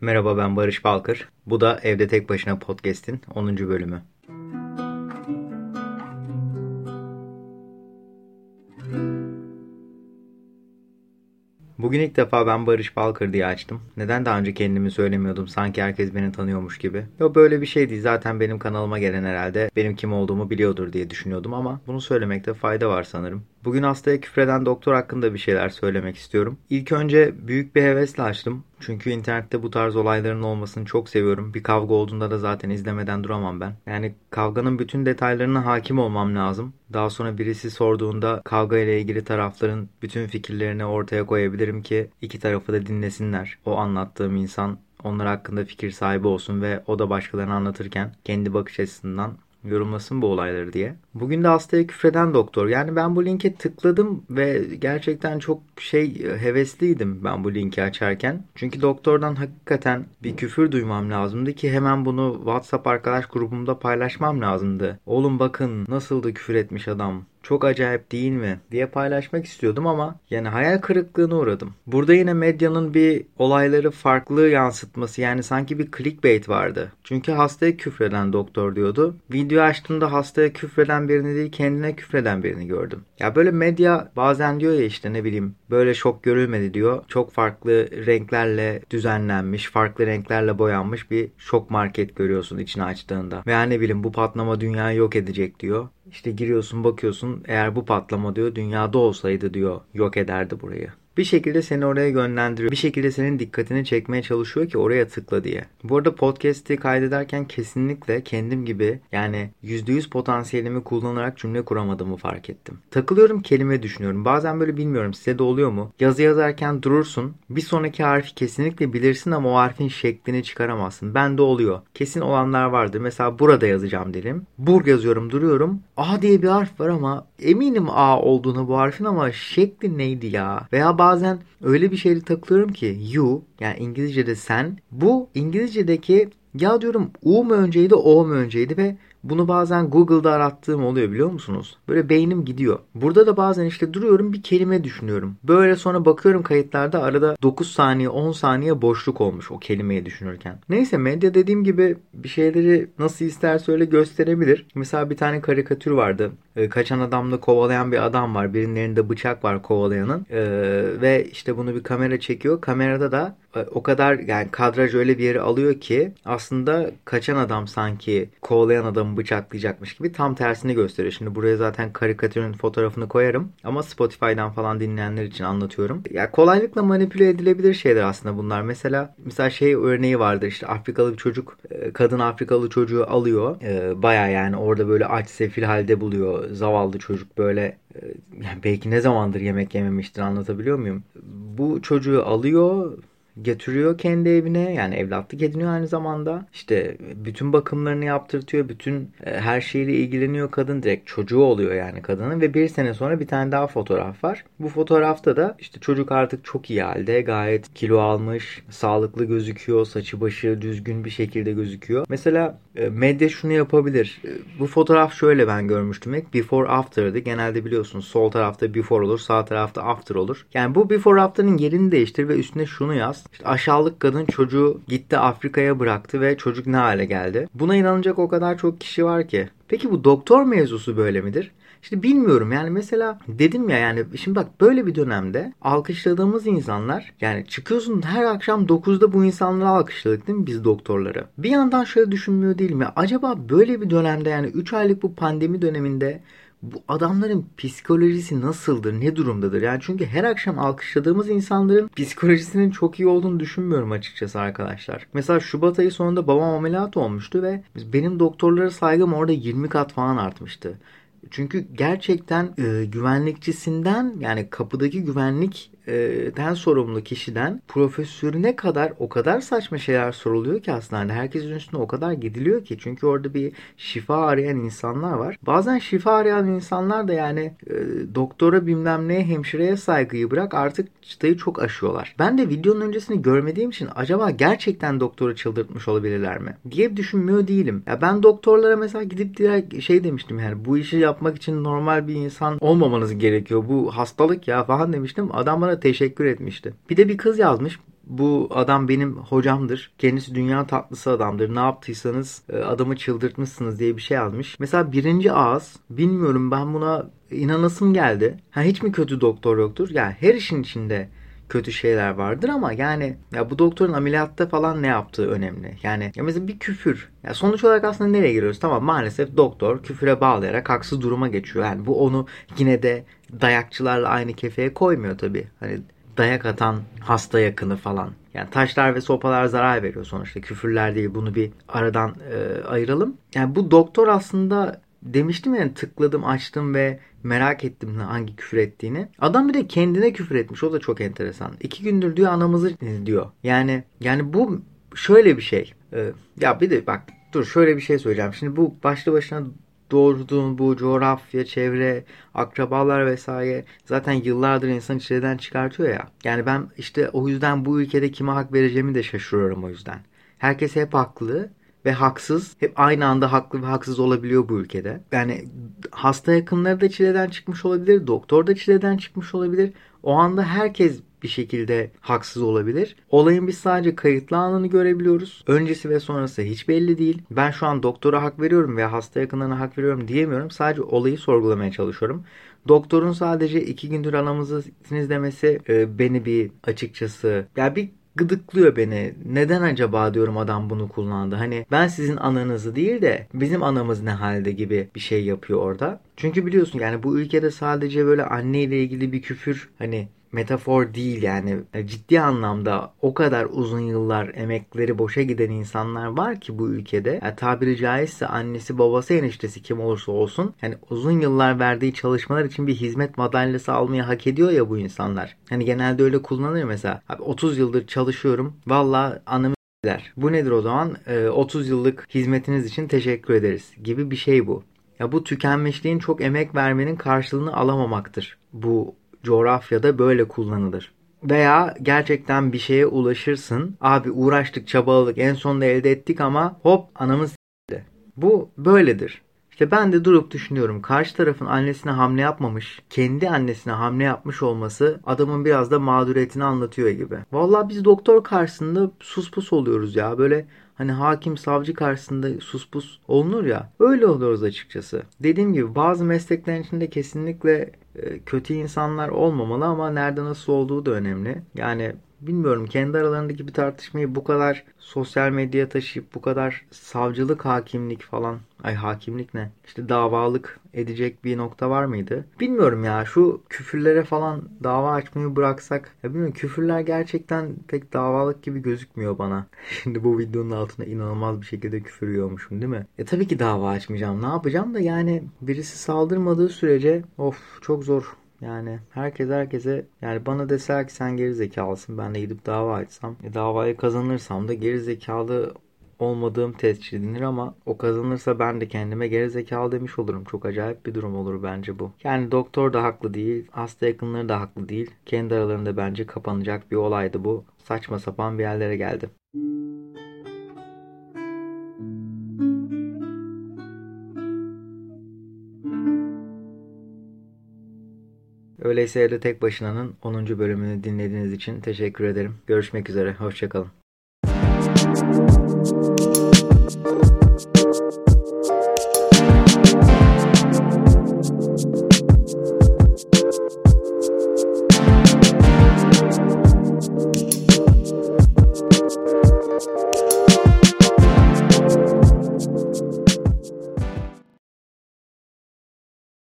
Merhaba ben Barış Balkır. Bu da Evde Tek Başına Podcast'in 10. bölümü. Bugün ilk defa ben Barış Balkır diye açtım. Neden daha önce kendimi söylemiyordum sanki herkes beni tanıyormuş gibi. Yok böyle bir şey değil zaten benim kanalıma gelen herhalde benim kim olduğumu biliyordur diye düşünüyordum ama bunu söylemekte fayda var sanırım. Bugün hastaya küfreden doktor hakkında bir şeyler söylemek istiyorum. İlk önce büyük bir hevesle açtım. Çünkü internette bu tarz olayların olmasını çok seviyorum. Bir kavga olduğunda da zaten izlemeden duramam ben. Yani kavganın bütün detaylarına hakim olmam lazım. Daha sonra birisi sorduğunda kavga ile ilgili tarafların bütün fikirlerini ortaya koyabilirim ki iki tarafı da dinlesinler. O anlattığım insan onlar hakkında fikir sahibi olsun ve o da başkalarına anlatırken kendi bakış açısından yorumlasın bu olayları diye. Bugün de hastaya küfreden doktor. Yani ben bu linke tıkladım ve gerçekten çok şey hevesliydim ben bu linki açarken. Çünkü doktordan hakikaten bir küfür duymam lazımdı ki hemen bunu WhatsApp arkadaş grubumda paylaşmam lazımdı. Oğlum bakın nasıldı küfür etmiş adam çok acayip değil mi diye paylaşmak istiyordum ama yani hayal kırıklığına uğradım. Burada yine medyanın bir olayları farklı yansıtması yani sanki bir clickbait vardı. Çünkü hastaya küfreden doktor diyordu. Video açtığımda hastaya küfreden birini değil kendine küfreden birini gördüm. Ya böyle medya bazen diyor ya işte ne bileyim böyle şok görülmedi diyor. Çok farklı renklerle düzenlenmiş, farklı renklerle boyanmış bir şok market görüyorsun içini açtığında. Veya ne bileyim bu patlama dünyayı yok edecek diyor. İşte giriyorsun bakıyorsun eğer bu patlama diyor dünyada olsaydı diyor yok ederdi burayı. Bir şekilde seni oraya yönlendiriyor. Bir şekilde senin dikkatini çekmeye çalışıyor ki oraya tıkla diye. Bu arada podcast'i kaydederken kesinlikle kendim gibi yani %100 potansiyelimi kullanarak cümle kuramadığımı fark ettim. Takılıyorum kelime düşünüyorum. Bazen böyle bilmiyorum size de oluyor mu? Yazı yazarken durursun. Bir sonraki harfi kesinlikle bilirsin ama o harfin şeklini çıkaramazsın. Bende oluyor. Kesin olanlar vardır. Mesela burada yazacağım diyelim. Bur yazıyorum duruyorum. A diye bir harf var ama eminim A olduğunu bu harfin ama şekli neydi ya? Veya bazen öyle bir şeyle takılıyorum ki you yani İngilizce'de sen bu İngilizce'deki ya diyorum U mu önceydi O mu önceydi ve bunu bazen Google'da arattığım oluyor biliyor musunuz? Böyle beynim gidiyor. Burada da bazen işte duruyorum bir kelime düşünüyorum. Böyle sonra bakıyorum kayıtlarda arada 9 saniye 10 saniye boşluk olmuş o kelimeyi düşünürken. Neyse medya dediğim gibi bir şeyleri nasıl isterse öyle gösterebilir. Mesela bir tane karikatür vardı. Ee, kaçan adamla kovalayan bir adam var. Birinin elinde bıçak var kovalayanın. Ee, ve işte bunu bir kamera çekiyor. Kamerada da e, o kadar yani kadraj öyle bir yere alıyor ki aslında kaçan adam sanki kovalayan adamı bıçaklayacakmış gibi tam tersini gösteriyor. Şimdi buraya zaten karikatürün fotoğrafını koyarım ama Spotify'dan falan dinleyenler için anlatıyorum. Ya kolaylıkla manipüle edilebilir şeyler aslında bunlar. Mesela mesela şey örneği vardır işte Afrikalı bir çocuk e, kadın Afrikalı çocuğu alıyor. E, Baya yani orada böyle aç sefil halde buluyor. Zavallı çocuk böyle yani belki ne zamandır yemek yememiştir anlatabiliyor muyum? Bu çocuğu alıyor getiriyor kendi evine yani evlatlık ediniyor aynı zamanda. İşte bütün bakımlarını yaptırtıyor. Bütün e, her şeyle ilgileniyor kadın. Direkt çocuğu oluyor yani kadının ve bir sene sonra bir tane daha fotoğraf var. Bu fotoğrafta da işte çocuk artık çok iyi halde. Gayet kilo almış, sağlıklı gözüküyor. Saçı başı düzgün bir şekilde gözüküyor. Mesela e, medya şunu yapabilir. E, bu fotoğraf şöyle ben görmüştüm. İlk before after'dı. Genelde biliyorsunuz sol tarafta before olur, sağ tarafta after olur. Yani bu before after'ın yerini değiştir ve üstüne şunu yaz. Aşağılık kadın çocuğu gitti Afrika'ya bıraktı ve çocuk ne hale geldi? Buna inanacak o kadar çok kişi var ki. Peki bu doktor mevzusu böyle midir? İşte bilmiyorum yani mesela dedim ya yani şimdi bak böyle bir dönemde alkışladığımız insanlar yani çıkıyorsun her akşam 9'da bu insanları alkışladık değil mi biz doktorları? Bir yandan şöyle düşünmüyor değil mi? Acaba böyle bir dönemde yani 3 aylık bu pandemi döneminde bu adamların psikolojisi nasıldır, ne durumdadır? Yani çünkü her akşam alkışladığımız insanların psikolojisinin çok iyi olduğunu düşünmüyorum açıkçası arkadaşlar. Mesela Şubat ayı sonunda babam ameliyat olmuştu ve benim doktorlara saygım orada 20 kat falan artmıştı. Çünkü gerçekten e, güvenlikçisinden yani kapıdaki güvenlik den sorumlu kişiden profesörüne kadar o kadar saçma şeyler soruluyor ki aslında herkesin üstüne o kadar gidiliyor ki çünkü orada bir şifa arayan insanlar var. Bazen şifa arayan insanlar da yani e, doktora bilmem neye hemşireye saygıyı bırak artık çıtayı çok aşıyorlar. Ben de videonun öncesini görmediğim için acaba gerçekten doktoru çıldırtmış olabilirler mi diye düşünmüyor değilim. Ya ben doktorlara mesela gidip direkt şey demiştim yani bu işi yapmak için normal bir insan olmamanız gerekiyor. Bu hastalık ya falan demiştim. Adam bana teşekkür etmişti. Bir de bir kız yazmış bu adam benim hocamdır. Kendisi dünya tatlısı adamdır. Ne yaptıysanız e, adamı çıldırtmışsınız diye bir şey yazmış. Mesela birinci ağız bilmiyorum ben buna inanasım geldi. Ha hiç mi kötü doktor yoktur? Yani her işin içinde kötü şeyler vardır ama yani ya bu doktorun ameliyatta falan ne yaptığı önemli. Yani ya mesela bir küfür. Ya sonuç olarak aslında nereye giriyoruz? Tamam maalesef doktor küfüre bağlayarak haksız duruma geçiyor. Yani bu onu yine de dayakçılarla aynı kefeye koymuyor tabii. Hani dayak atan hasta yakını falan. Yani taşlar ve sopalar zarar veriyor sonuçta. Küfürler değil. Bunu bir aradan e, ayıralım. Yani bu doktor aslında demiştim yani tıkladım açtım ve merak ettim hangi küfür ettiğini. Adam bir de kendine küfür etmiş. O da çok enteresan. İki gündür diyor anamızı diyor. Yani yani bu şöyle bir şey. Ee, ya bir de bak dur şöyle bir şey söyleyeceğim. Şimdi bu başlı başına doğurduğun bu coğrafya, çevre, akrabalar vesaire zaten yıllardır insan içeriden çıkartıyor ya. Yani ben işte o yüzden bu ülkede kime hak vereceğimi de şaşırıyorum o yüzden. Herkes hep haklı ve haksız. Hep aynı anda haklı ve haksız olabiliyor bu ülkede. Yani hasta yakınları da çileden çıkmış olabilir. Doktor da çileden çıkmış olabilir. O anda herkes bir şekilde haksız olabilir. Olayın biz sadece kayıtlı anını görebiliyoruz. Öncesi ve sonrası hiç belli değil. Ben şu an doktora hak veriyorum veya hasta yakınlarına hak veriyorum diyemiyorum. Sadece olayı sorgulamaya çalışıyorum. Doktorun sadece iki gündür anamızsınız demesi e, beni bir açıkçası ya bir gıdıklıyor beni. Neden acaba diyorum adam bunu kullandı. Hani ben sizin ananızı değil de bizim anamız ne halde gibi bir şey yapıyor orada. Çünkü biliyorsun yani bu ülkede sadece böyle anne ile ilgili bir küfür hani metafor değil yani e, ciddi anlamda o kadar uzun yıllar emekleri boşa giden insanlar var ki bu ülkede yani tabiri caizse annesi babası eniştesi kim olursa olsun yani uzun yıllar verdiği çalışmalar için bir hizmet madalyası almayı hak ediyor ya bu insanlar. Hani genelde öyle kullanılır mesela. Abi 30 yıldır çalışıyorum. Valla anamı der. Bu nedir o zaman? Ee, 30 yıllık hizmetiniz için teşekkür ederiz gibi bir şey bu. Ya bu tükenmişliğin çok emek vermenin karşılığını alamamaktır. Bu coğrafyada böyle kullanılır. Veya gerçekten bir şeye ulaşırsın. Abi uğraştık, çabaladık, en sonunda elde ettik ama hop anamız Bu böyledir. İşte ben de durup düşünüyorum. Karşı tarafın annesine hamle yapmamış, kendi annesine hamle yapmış olması adamın biraz da mağduriyetini anlatıyor gibi. Vallahi biz doktor karşısında sus pus oluyoruz ya. Böyle hani hakim savcı karşısında sus pus olunur ya. Öyle oluyoruz açıkçası. Dediğim gibi bazı mesleklerin içinde kesinlikle kötü insanlar olmamalı ama nerede nasıl olduğu da önemli. Yani bilmiyorum kendi aralarındaki bir tartışmayı bu kadar sosyal medyaya taşıyıp bu kadar savcılık hakimlik falan ay hakimlik ne işte davalık edecek bir nokta var mıydı? Bilmiyorum ya şu küfürlere falan dava açmayı bıraksak ya bilmiyorum küfürler gerçekten pek davalık gibi gözükmüyor bana. Şimdi bu videonun altına inanılmaz bir şekilde küfür yiyormuşum değil mi? E tabii ki dava açmayacağım ne yapacağım da yani birisi saldırmadığı sürece of çok zor yani herkes herkese yani bana deseler ki sen geri zekalısın ben de gidip dava açsam e, davayı kazanırsam da geri zekalı olmadığım tescil edilir ama o kazanırsa ben de kendime geri zekalı demiş olurum. Çok acayip bir durum olur bence bu. Yani doktor da haklı değil, hasta yakınları da haklı değil. Kendi aralarında bence kapanacak bir olaydı bu. Saçma sapan bir yerlere geldi. Öyleyse Evde Tek Başına'nın 10. bölümünü dinlediğiniz için teşekkür ederim. Görüşmek üzere. Hoşçakalın.